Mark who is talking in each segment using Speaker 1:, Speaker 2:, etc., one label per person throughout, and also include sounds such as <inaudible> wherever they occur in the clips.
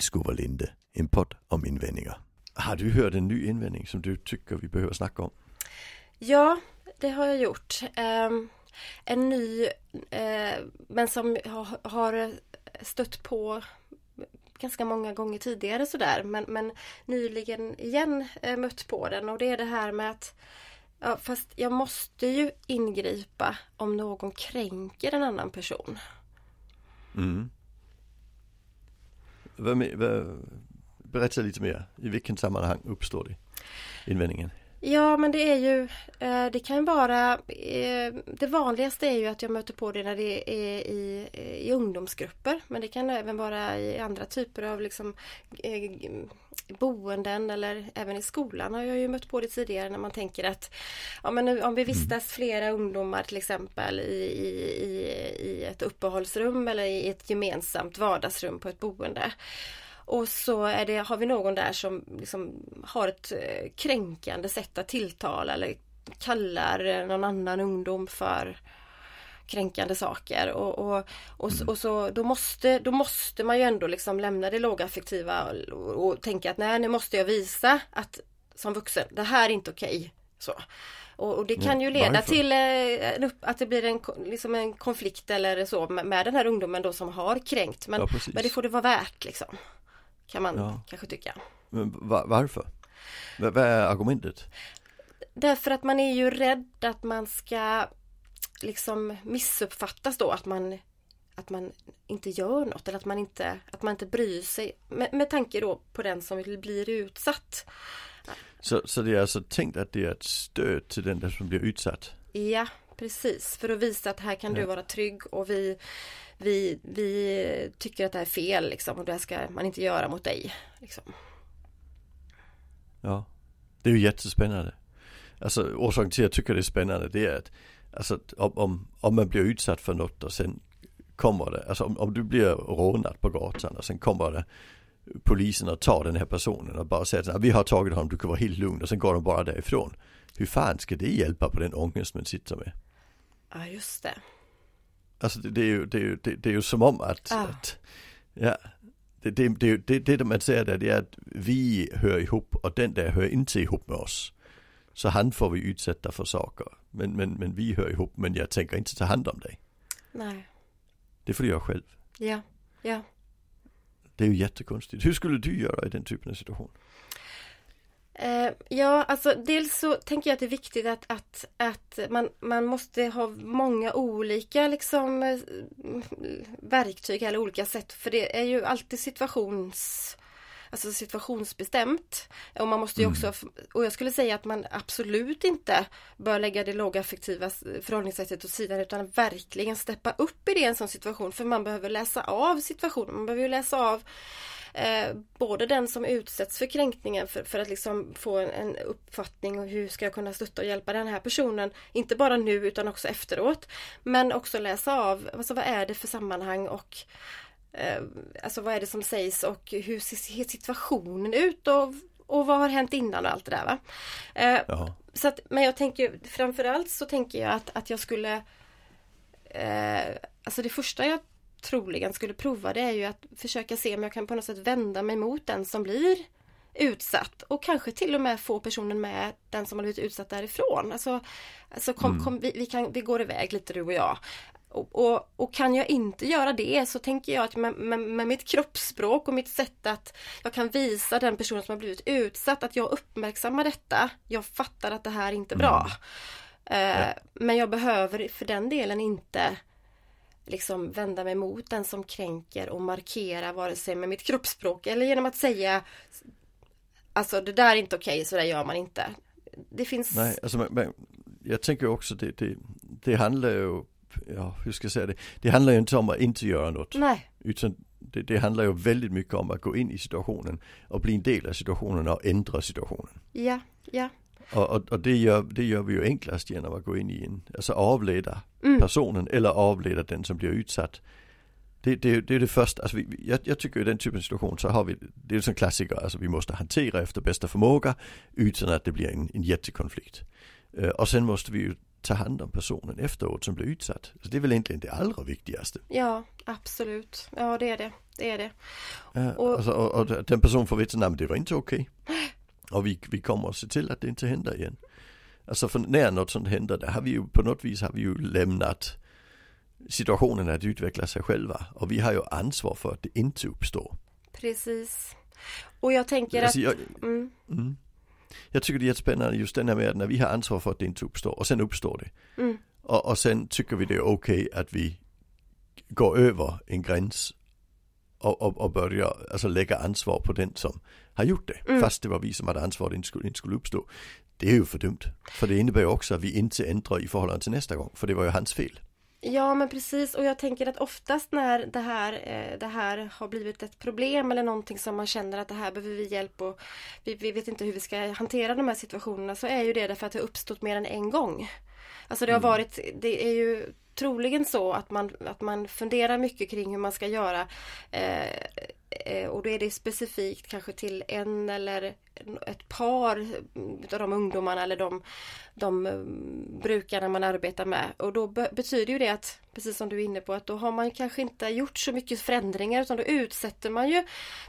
Speaker 1: Lillskovalinde, en podd om invändningar. Har du hört en ny invändning som du tycker vi behöver snacka om?
Speaker 2: Ja, det har jag gjort. Um, en ny, uh, men som har, har stött på ganska många gånger tidigare sådär men, men nyligen igen uh, mött på den och det är det här med att Ja, fast jag måste ju ingripa om någon kränker en annan person.
Speaker 1: Mm. Vad, vad, berätta lite mer. I vilken sammanhang uppstår det? Invändningen?
Speaker 2: Ja men det är ju eh, Det kan vara eh, Det vanligaste är ju att jag möter på det när det är i, i ungdomsgrupper men det kan även vara i andra typer av liksom eh, boenden eller även i skolan har jag ju mött på det tidigare när man tänker att ja, men nu, om vi mm. vistas flera ungdomar till exempel i, i, i ett uppehållsrum eller i ett gemensamt vardagsrum på ett boende och så är det, har vi någon där som liksom har ett eh, kränkande sätt att tilltala eller kallar någon annan ungdom för kränkande saker och, och, och, mm. och, så då måste, då måste man ju ändå liksom lämna det lågaffektiva och, och tänka att nej nu måste jag visa att som vuxen, det här är inte okej. Så. Och, och, det kan ju leda Varför? till eh, att det blir en, liksom en konflikt eller så med, med den här ungdomen då som har kränkt. Men, ja, men det får det vara värt liksom. Kan man ja. kanske tycka.
Speaker 1: Men va varför? vad är argumentet?
Speaker 2: Därför att man är ju rädd att man ska liksom missuppfattas då att man att man inte gör något eller att man inte, att man inte bryr sig med, med tanke då på den som blir utsatt.
Speaker 1: Så, så det är alltså tänkt att det är ett stöd till den där som blir utsatt?
Speaker 2: Ja, precis. För att visa att här kan du vara trygg och vi, vi, vi tycker att det här är fel liksom, och det här ska man inte göra mot dig. Liksom.
Speaker 1: Ja, det är ju jättespännande. Alltså orsaken till att jag tycker det är spännande det är att Alltså om, om, om man blir utsatt för något och sen kommer det, alltså om, om du blir rånad på gatan och sen kommer det polisen och tar den här personen och bara säger att vi har tagit honom, du kan vara helt lugn och sen går de bara därifrån. Hur fan ska det hjälpa på den ångest man sitter med?
Speaker 2: Ja just det.
Speaker 1: Alltså det, är ju, det är ju, det, det, är ju som om att, ah. att ja, det, det, det, det, det man säger där det är att vi hör ihop och den där hör inte ihop med oss. Så han får vi utsätta för saker. Men, men, men vi hör ihop men jag tänker inte ta hand om dig.
Speaker 2: Nej.
Speaker 1: Det får du göra själv.
Speaker 2: Ja, ja.
Speaker 1: Det är ju jättekonstigt. Hur skulle du göra i den typen av situation?
Speaker 2: Eh, ja, alltså dels så tänker jag att det är viktigt att, att, att man, man måste ha många olika liksom eh, verktyg eller olika sätt för det är ju alltid situations alltså situationsbestämt. Och man måste ju också, mm. och jag skulle säga att man absolut inte bör lägga det lågaffektiva förhållningssättet åt sidan utan verkligen steppa upp i det en sån situation för man behöver läsa av situationen, man behöver ju läsa av Eh, både den som utsätts för kränkningen för, för att liksom få en, en, uppfattning om hur ska jag kunna stötta och hjälpa den här personen. Inte bara nu utan också efteråt. Men också läsa av alltså, vad är det för sammanhang och eh, alltså vad är det som sägs och hur ser situationen ut och, och vad har hänt innan och allt det där. Va? Eh, så att, men jag tänker framförallt så tänker jag att, att jag skulle eh, Alltså det första jag troligen skulle prova det är ju att försöka se om jag kan på något sätt vända mig mot den som blir utsatt och kanske till och med få personen med den som har blivit utsatt därifrån. Alltså, alltså kom, mm. kom, vi, vi, kan, vi går iväg lite du och jag. Och, och, och, kan jag inte göra det så tänker jag att med, med, med, mitt kroppsspråk och mitt sätt att jag kan visa den personen som har blivit utsatt att jag uppmärksammar detta. Jag fattar att det här är inte bra. Mm. Uh, ja. Men jag behöver för den delen inte liksom vända mig mot den som kränker och markera vare sig med mitt kroppsspråk eller genom att säga Alltså det där är inte okej, okay, så där gör man inte. Det finns
Speaker 1: Nej, alltså men, jag tänker också det, det, det handlar ju ja, hur ska jag säga det? Det handlar ju inte om att inte göra något.
Speaker 2: Nej.
Speaker 1: Utan det, det, handlar ju väldigt mycket om att gå in i situationen och bli en del av situationen och ändra situationen.
Speaker 2: Ja, ja.
Speaker 1: Och, och, och det, gör, det gör vi ju enklast genom att gå in i en, alltså avleda mm. personen eller avleda den som blir utsatt. Det, det, det är det första, alltså vi, jag, jag tycker i den typen av situation så har vi, det är ju en klassiker, alltså vi måste hantera efter bästa förmåga utan att det blir en, en jättekonflikt. Och sen måste vi ju ta hand om personen efteråt som blir utsatt. Så det är väl egentligen det allra viktigaste.
Speaker 2: Ja, absolut. Ja, det är det. Det är det.
Speaker 1: Och, alltså, och, och den personen får veta att det var inte okej. Okay. <laughs> Och vi, vi kommer att se till att det inte händer igen. Alltså för när något sånt händer, där har vi ju på något vis har vi ju lämnat situationen att utveckla sig själva. Och vi har ju ansvar för att det inte uppstår.
Speaker 2: Precis. Och jag tänker alltså, att... Jag, mm.
Speaker 1: Mm. jag tycker det är jättespännande just den här med att när vi har ansvar för att det inte uppstår och sen uppstår det. Mm. Och, och sen tycker vi det är okej okay att vi går över en gräns och, och, och börjar alltså lägga ansvar på den som har gjort det. Mm. Fast det var vi som hade ansvar att det inte skulle, inte skulle uppstå. Det är ju för dumt. För det innebär ju också att vi inte ändrar i förhållande till nästa gång. För det var ju hans fel.
Speaker 2: Ja men precis och jag tänker att oftast när det här, eh, det här har blivit ett problem eller någonting som man känner att det här behöver vi hjälp och vi, vi vet inte hur vi ska hantera de här situationerna så är ju det därför att det har uppstått mer än en gång. Alltså det har mm. varit, det är ju troligen så att man, att man funderar mycket kring hur man ska göra eh, eh, och då är det specifikt kanske till en eller ett par av de ungdomarna eller de, de eh, brukarna man arbetar med. Och då betyder ju det att precis som du är inne på att då har man kanske inte gjort så mycket förändringar utan då utsätter man ju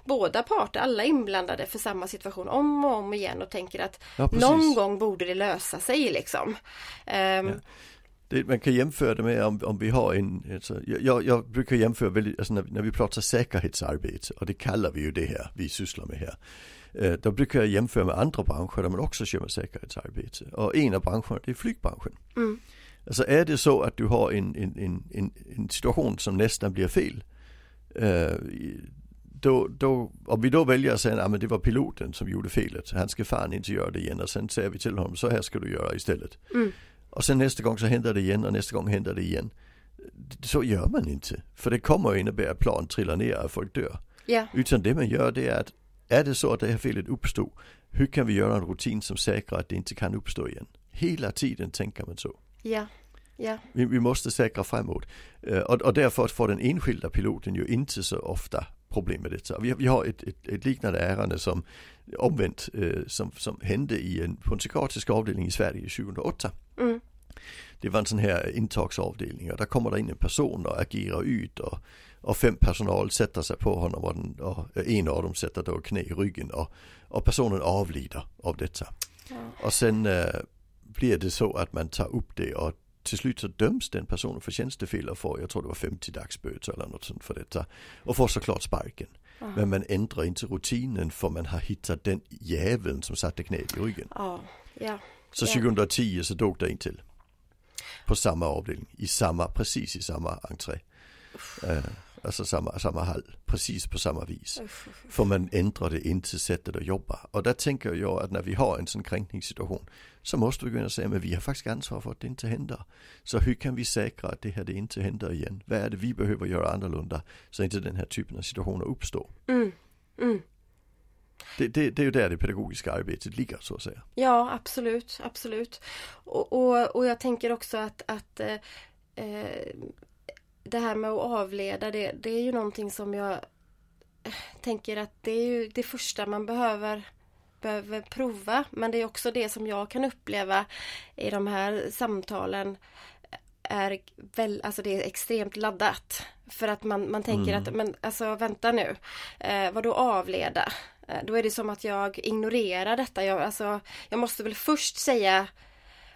Speaker 2: båda parter, alla inblandade för samma situation om och om igen och tänker att ja, någon gång borde det lösa sig liksom. Um, ja
Speaker 1: det, man kan jämföra det med om, om vi har en, alltså, jag, jag brukar jämföra väldigt, alltså när, när vi pratar säkerhetsarbete och det kallar vi ju det här vi sysslar med här. Eh, då brukar jag jämföra med andra branscher där man också kör med säkerhetsarbete. Och en av branscherna det är flygbranschen. Mm. Alltså är det så att du har en, en, en, en, en situation som nästan blir fel. Eh, då, då, om vi då väljer att säga att det var piloten som gjorde felet, han ska fan inte göra det igen och sen säger vi till honom så här ska du göra istället. Mm. Och sen nästa gång så händer det igen och nästa gång händer det igen. Så gör man inte. För det kommer att innebära att plan trillar ner och folk dör.
Speaker 2: Yeah.
Speaker 1: Utan det man gör det är att är det så att det här felet uppstod, hur kan vi göra en rutin som säkrar att det inte kan uppstå igen? Hela tiden tänker man så.
Speaker 2: Ja. Ja.
Speaker 1: Vi, vi måste säkra framåt. Och, och därför får den enskilda piloten ju inte så ofta problem med detta. Vi, vi har ett, ett, ett, liknande ärende som omvänt uh, som, som hände i en, på en psykiatrisk avdelning i Sverige 2008. Mm. Det var en sån här intagsavdelning och där kommer det in en person och agerar ut och, och fem personal sätter sig på honom och, den, och en av dem sätter då knä i ryggen och, och personen avlider av detta. Ja. Och sen äh, blir det så att man tar upp det och till slut så döms den personen för tjänstefel och får, jag tror det var 50 dagsböter eller något sånt för detta. Och får såklart sparken. Ja. Men man ändrar inte rutinen för man har hittat den jäveln som satte knät i ryggen.
Speaker 2: Ja. Ja.
Speaker 1: Så 2010 så dog det en till. På samma avdelning, i samma, precis i samma entré. Uh, alltså samma, samma hall, precis på samma vis. För man ändrade inte sättet att jobba. Och där tänker jag att när vi har en sån kränkningssituation så måste vi och säga men vi har faktiskt ansvar för att det inte händer. Så hur kan vi säkra att det här det inte händer igen? Vad är det vi behöver göra annorlunda så inte den här typen av situationer uppstår? Mm. Mm. Det, det, det, är ju där det pedagogiska arbetet ligger så att säga.
Speaker 2: Ja absolut, absolut. Och, och, och jag tänker också att, att eh, eh, det här med att avleda det, det är ju någonting som jag eh, tänker att det är ju det första man behöver behöver prova men det är också det som jag kan uppleva i de här samtalen är väl, alltså det är extremt laddat. För att man, man tänker mm. att, men alltså vänta nu, eh, vad då avleda? Eh, då är det som att jag ignorerar detta. Jag, alltså, jag måste väl först säga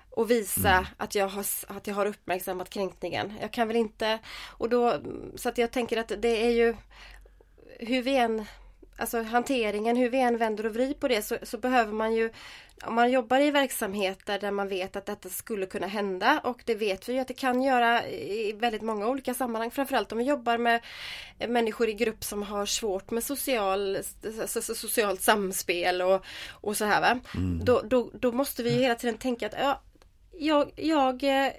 Speaker 2: och visa mm. att, jag har, att jag har uppmärksammat kränkningen. Jag kan väl inte och då så att jag tänker att det är ju hur vi än Alltså hanteringen, hur vi än vänder och vrider på det så, så behöver man ju om man jobbar i verksamheter där man vet att detta skulle kunna hända och det vet vi ju att det kan göra i väldigt många olika sammanhang. Framförallt om vi jobbar med människor i grupp som har svårt med social, socialt samspel och, och så här. Va? Mm. Då, då, då måste vi hela tiden tänka att ja, jag, jag eh,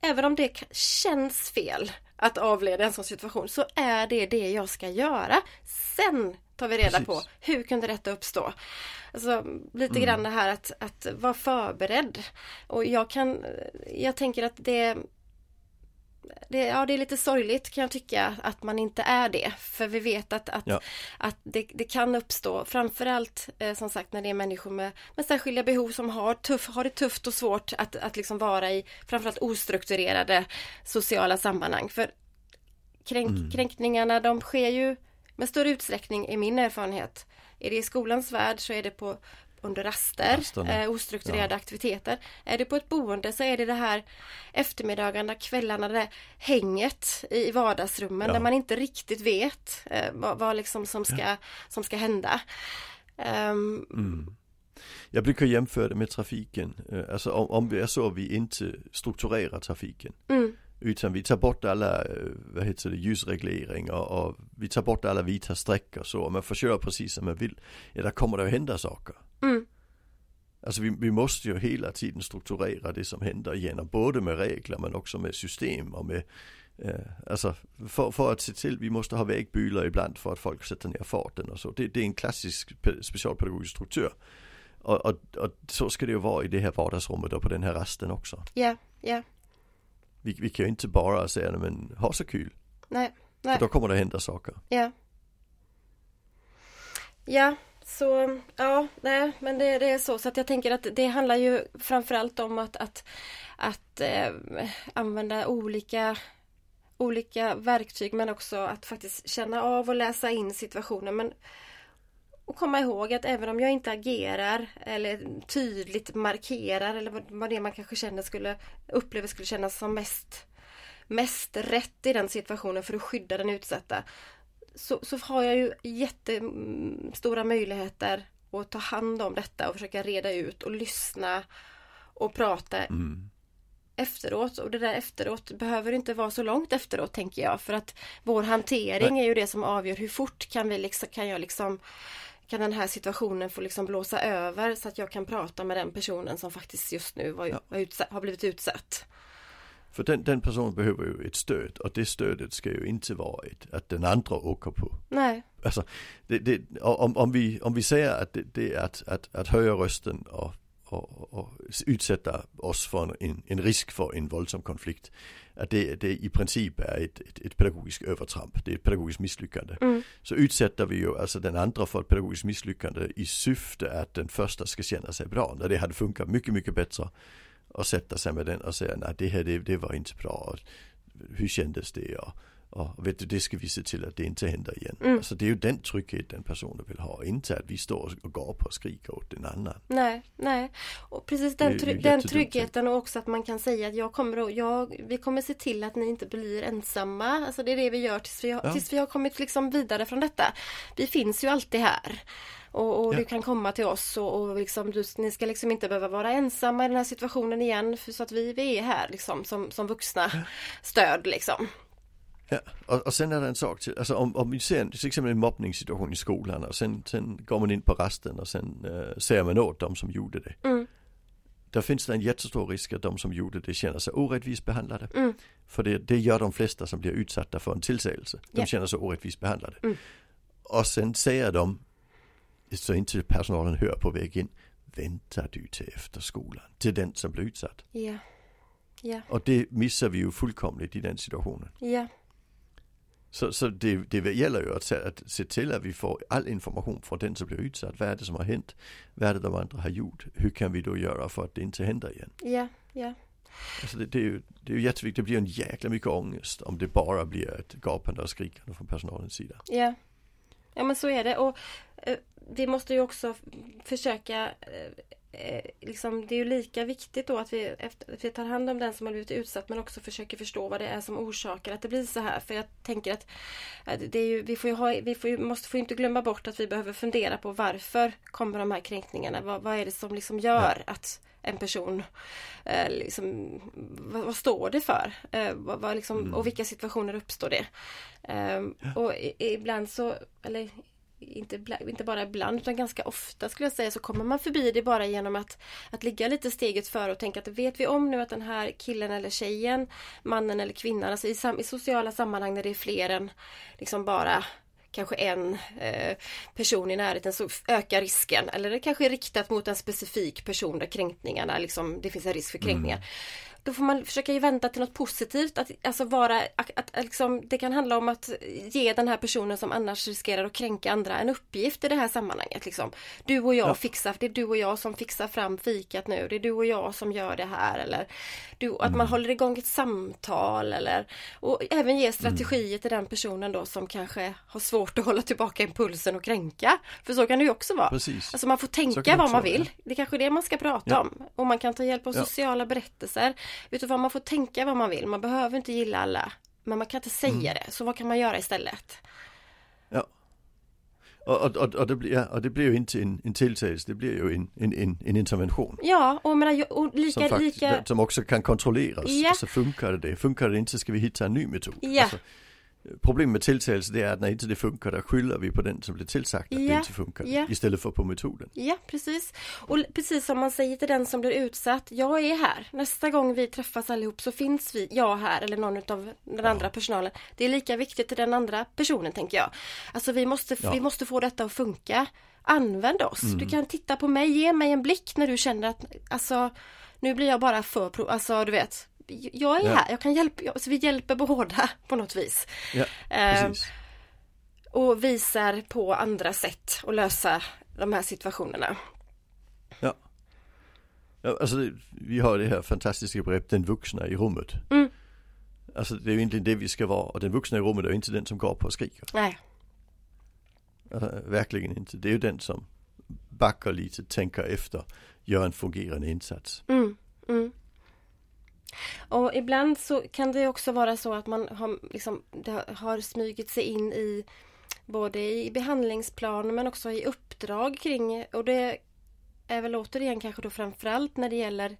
Speaker 2: även om det känns fel att avleda en sån situation så är det det jag ska göra. Sen tar vi reda Precis. på hur kunde detta uppstå. Alltså lite mm. grann det här att, att vara förberedd. Och jag kan, jag tänker att det det, ja, det är lite sorgligt kan jag tycka att man inte är det. För vi vet att, att,
Speaker 1: Ja.
Speaker 2: att det, det kan uppstå framförallt eh, som sagt när det är människor med, med särskilda behov som har, tuff, har det tufft och svårt att, att liksom vara i framförallt ostrukturerade sociala sammanhang. För kränk, kränkningarna de sker ju med större utsträckning i min erfarenhet. Är det i skolans värld så är det på under raster, eh, ostrukturerade aktiviteter. Är det på ett boende så är det det här eftermiddagarna, kvällarna, det där hänget i vardagsrummen
Speaker 1: Ja.
Speaker 2: där man inte riktigt vet eh, vad, vad liksom som ska, som ska hända. Ehm,
Speaker 1: Mm. Jag brukar jämföra det med trafiken. Eh, Alltså om, om det är så att vi inte strukturerar trafiken.
Speaker 2: mm,
Speaker 1: Utan vi tar bort alla, eh, vad heter det, ljusreglering och, vi tar bort alla vita streck och så. Och man får köra precis som man vill. Ja, där kommer det att hända saker.
Speaker 2: mm,
Speaker 1: Alltså vi, vi måste ju hela tiden strukturera det som händer igenom. Både med regler men också med system och med eh, Alltså för, för att se till, vi måste ha vägbylar ibland för att folk sätter ner farten och så. Det, det är en klassisk pe- specialpedagogisk struktur. Och, och, och så ska det ju vara i det här vardagsrummet och på den här rasten också.
Speaker 2: ja, ja,
Speaker 1: Vi, vi kan ju inte bara säga "Nej, men ha så kul.
Speaker 2: nej,
Speaker 1: För
Speaker 2: nej.
Speaker 1: då kommer det hända saker.
Speaker 2: Ja. Ja, så ja, nej, men det, det är så. Så att jag tänker att det handlar ju framförallt om att, att, att eh, använda olika olika verktyg men också att faktiskt känna av och läsa in situationen. Men och komma ihåg att även om jag inte agerar eller tydligt markerar eller vad, det man kanske känner skulle upplever skulle kännas som mest mest rätt i den situationen för att skydda den utsatta så, så har jag ju jättestora möjligheter att ta hand om detta och försöka reda ut och lyssna och prata
Speaker 1: Mm.
Speaker 2: efteråt. Och det där efteråt behöver inte vara så långt efteråt tänker jag. För att vår hantering är ju det som avgör hur fort kan vi liksom, kan jag liksom kan den här situationen få liksom blåsa över så att jag kan prata med den personen som faktiskt just nu var,
Speaker 1: Ja.
Speaker 2: var utsatt, har blivit utsatt.
Speaker 1: För den, den personen behöver ju ett stöd och det stödet ska ju inte vara ett, att den andra åker på.
Speaker 2: Nej,
Speaker 1: Alltså, det, det, om, om, vi, om vi säger att det, det är att, att, att höja rösten och, och, och utsätta oss för en, en risk för en våldsam konflikt. Att det, det i princip är ett, ett, ett pedagogiskt övertramp, det är ett pedagogiskt misslyckande.
Speaker 2: Mm.
Speaker 1: Så utsätter vi ju alltså den andra för ett pedagogiskt misslyckande i syfte att den första ska känna sig bra. När det hade funkat mycket, mycket bättre att sätta sig med den och säga nej det här det, det var inte bra. Hur kändes det? Och, och vet du, det ska vi se till att det inte händer igen.
Speaker 2: Mm.
Speaker 1: Alltså det är ju den trygghet den personen vill ha. Inte att vi står och gapar och skriker åt den annan.
Speaker 2: Nej, nej. Och precis den, try- den tryggheten och också att man kan säga att jag kommer att, jag, vi kommer se till att ni inte blir ensamma. Alltså det är det vi gör tills vi har,
Speaker 1: Ja.
Speaker 2: tills vi har kommit liksom vidare från detta. Vi finns ju alltid här. Och, och
Speaker 1: Ja.
Speaker 2: du kan komma till oss och, och liksom, du, ni ska liksom inte behöva vara ensamma i den här situationen igen. För så att vi, vi är här liksom som, som vuxna stöd liksom.
Speaker 1: Ja, och, och sen är det en sak till, alltså om, om vi ser en, till exempel en mobbningssituation i skolan och sen, sen går man in på rasten och sen äh, ser man åt de som gjorde det.
Speaker 2: Mm.
Speaker 1: Där finns det en jättestor risk att de som gjorde det känner sig orättvist behandlade.
Speaker 2: Mm.
Speaker 1: För det, det gör de flesta som blir utsatta för en tillsägelse. De
Speaker 2: Ja.
Speaker 1: känner sig orättvist behandlade.
Speaker 2: Mm.
Speaker 1: Och sen säger de, så inte personalen hör på väg in, väntar du till efter skolan, till den som blir utsatt.
Speaker 2: Ja. Ja.
Speaker 1: Och det missar vi ju fullkomligt i den situationen.
Speaker 2: Ja.
Speaker 1: Så, så det, det gäller ju att se, att se till att vi får all information från den som blir utsatt. Vad är det som har hänt? Vad är det de andra har gjort? Hur kan vi då göra för att det inte händer igen?
Speaker 2: Ja. Ja.
Speaker 1: Alltså det, det, är ju, det är ju jätteviktigt, det blir en jäkla mycket ångest om det bara blir ett gapande och skrikande från personalens sida.
Speaker 2: Ja. Ja men så är det och eh, vi måste ju också försöka eh, eh, liksom, det är ju lika viktigt då att vi, efter, att vi tar hand om den som har blivit utsatt men också försöker förstå vad det är som orsakar att det blir så här. För jag tänker att eh, det är ju, vi, får ha, vi får ju, måste får ju inte glömma bort att vi behöver fundera på varför kommer de här kränkningarna? Vad, vad är det som liksom gör att en person eh, liksom, vad, vad står det för? Eh, vad, vad liksom, Och vilka situationer uppstår det? Ehm, och i, ibland så, eller inte, inte bara ibland utan ganska ofta skulle jag säga så kommer man förbi det bara genom att, att ligga lite steget före och tänka att vet vi om nu att den här killen eller tjejen, mannen eller kvinnan, alltså i, sam, i sociala sammanhang när det är fler än liksom bara kanske en eh, person i närheten så ökar risken. Eller det kanske är riktat mot en specifik person där kränkningarna, liksom, det finns en risk för kränkningar. Mm då får man försöka ju vänta till något positivt. Att, alltså vara, att, att, liksom, det kan handla om att ge den här personen som annars riskerar att kränka andra en uppgift i det här sammanhanget. Liksom. Du och jag ja. fixar, det är du och jag som fixar fram fikat nu. Det är du och jag som gör det här. Eller du, att man mm. håller igång ett samtal eller och även ge strategier mm. till den personen då som kanske har svårt att hålla tillbaka impulsen och kränka. För så kan det ju också vara.
Speaker 1: Precis.
Speaker 2: Alltså man får tänka vad man vill. Det är kanske det man ska prata ja. om. Och man kan ta hjälp av sociala berättelser. Utifrån man får tänka vad man vill. Man behöver inte gilla alla. Men man kan inte säga mm. det. Så vad kan man göra istället?
Speaker 1: Ja. Och, och, och, det, blir, ja, och det blir ju inte en, en tillsägelse, det blir ju en, en, en, en intervention.
Speaker 2: Ja, och, menar, och lika,
Speaker 1: som,
Speaker 2: faktiskt, lika...
Speaker 1: som också kan kontrolleras. Ja. Alltså funkar det det? Funkar det inte ska vi hitta en ny metod.
Speaker 2: Ja.
Speaker 1: Alltså, Problemet med tillsägelse det är att när inte det funkar då skyller vi på den som blir tillsagt att ja, det inte funkar ja. istället för på metoden.
Speaker 2: Ja precis. Och precis som man säger till den som blir utsatt, jag är här. Nästa gång vi träffas allihop så finns vi, jag här eller någon av den ja. andra personalen. Det är lika viktigt till den andra personen tänker jag. Alltså vi måste, vi måste få detta att funka. Använd oss. Mm. Du kan titta på mig, ge mig en blick när du känner att alltså nu blir jag bara för, alltså du vet jag är ja. här, jag kan hjälpa, alltså vi hjälper båda på något vis.
Speaker 1: Ja, eh,
Speaker 2: och visar på andra sätt att lösa de här situationerna.
Speaker 1: Ja. ja alltså vi har det här fantastiska begreppet den vuxna i rummet.
Speaker 2: Mm.
Speaker 1: Alltså det är ju egentligen det vi ska vara och den vuxna i rummet är ju inte den som går på och skriker.
Speaker 2: Nej.
Speaker 1: Alltså, verkligen inte. Det är ju den som backar lite, tänker efter, gör en fungerande insats.
Speaker 2: Mm. Mm. Och ibland så kan det också vara så att man har, liksom, det har smugit sig in i både i behandlingsplan men också i uppdrag kring och det är väl återigen kanske då framförallt när det gäller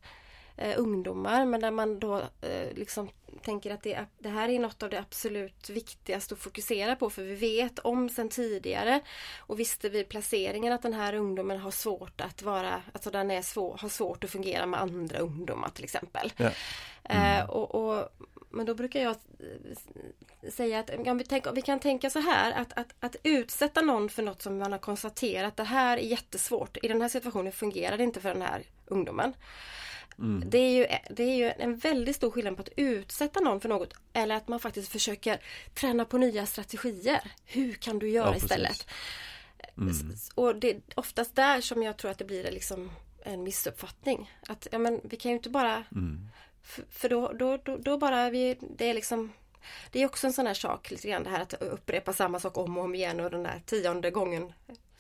Speaker 2: eh, ungdomar men där man då eh, liksom tänker att det, det, här är något av det absolut viktigaste att fokusera på för vi vet om sen tidigare och visste vid placeringen att den här ungdomen har svårt att vara, alltså den är svår, har svårt att fungera med andra ungdomar till exempel. Ja. Eh, mm. Eh, och, och, men då brukar jag säga att ja, vi, tänk, vi, kan tänka så här att, att, att utsätta någon för något som man har konstaterat det här är jättesvårt. I den här situationen fungerar det inte för den här ungdomen. Mm. Det, är ju, det är ju en väldigt stor skillnad på att utsätta någon för något eller att man faktiskt försöker träna på nya strategier. Hur kan du göra ja, istället? Mm. Och det är oftast där som jag tror att det blir liksom en missuppfattning. Att ja, men vi kan ju inte bara mm. För, för då, då, då, då, bara vi, det är liksom Det är också en sån här sak lite grann det här att upprepa samma sak om och om igen och den där tionde gången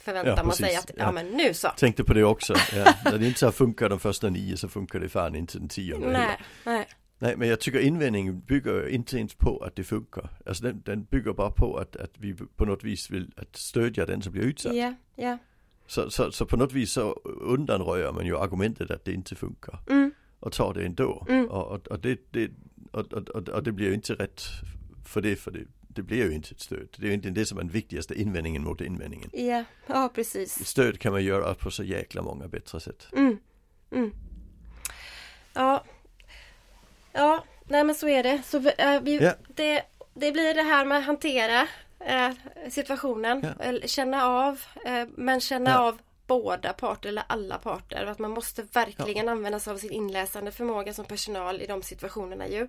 Speaker 2: förväntar ja, man sig att, ja. ja. men nu så.
Speaker 1: Tänkte på det också. Ja. <laughs> Det inte så funkar de första nio så funkar det fan inte den tionde
Speaker 2: nej, nej.
Speaker 1: nej, men jag tycker invändningen bygger inte ens på att det funkar. Alltså den, den bygger bara på att, att vi på något vis vill att stödja den som blir utsatt.
Speaker 2: Ja, ja.
Speaker 1: Så, så, så på något vis så undanröjer man ju argumentet att det inte funkar.
Speaker 2: Mm.
Speaker 1: Och tar det ändå.
Speaker 2: Mm.
Speaker 1: Och, och, och, det, det, och, och, och det blir ju inte rätt för det, för det det blir ju inte ett stöd. Det är ju inte det som är den viktigaste invändningen mot invändningen.
Speaker 2: Ja, ja precis.
Speaker 1: Stöd kan man göra på så jäkla många bättre sätt.
Speaker 2: Mm. Mm. Ja. Ja, nej men så är det. Så, äh, vi, ja. det, det blir det här med att hantera äh, situationen. Ja. Känna av, äh, men känna ja. av båda parter eller alla parter. Att man måste verkligen ja. använda sig av sin inläsande förmåga som personal i de situationerna ju.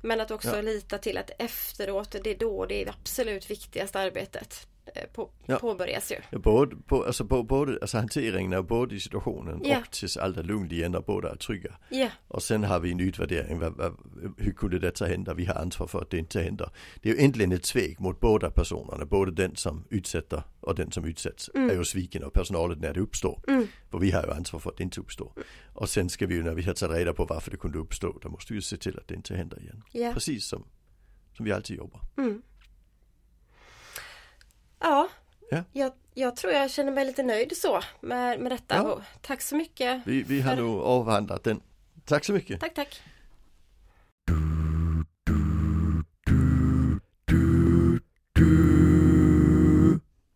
Speaker 2: Men att också ja. lita till att efteråt, det är då det är det absolut viktigaste arbetet. Eh, på, ja. påbörjas ju.
Speaker 1: Både, på, alltså, på, både, alltså hanteringen av både situationen ja. och tills allt är lugnt igen och båda är trygga.
Speaker 2: Ja.
Speaker 1: Och sen har vi en utvärdering, vad, vad, hur kunde detta hända? Vi har ansvar för att det inte händer. Det är ju egentligen ett svek mot båda personerna, både den som utsätter och den som utsätts mm. är ju sviken av personalen när det uppstår.
Speaker 2: Mm.
Speaker 1: För vi har ju ansvar för att det inte uppstår. Och sen ska vi ju när vi har tagit reda på varför det kunde uppstå, då måste vi ju se till att det inte händer igen.
Speaker 2: Ja.
Speaker 1: Precis som, som vi alltid jobbar.
Speaker 2: Mm. Ja,
Speaker 1: ja.
Speaker 2: Jag, jag tror jag känner mig lite nöjd så med, med detta. Ja. Tack så mycket.
Speaker 1: Vi, vi har nog avhandlat den. Tack så mycket.
Speaker 2: Tack, tack.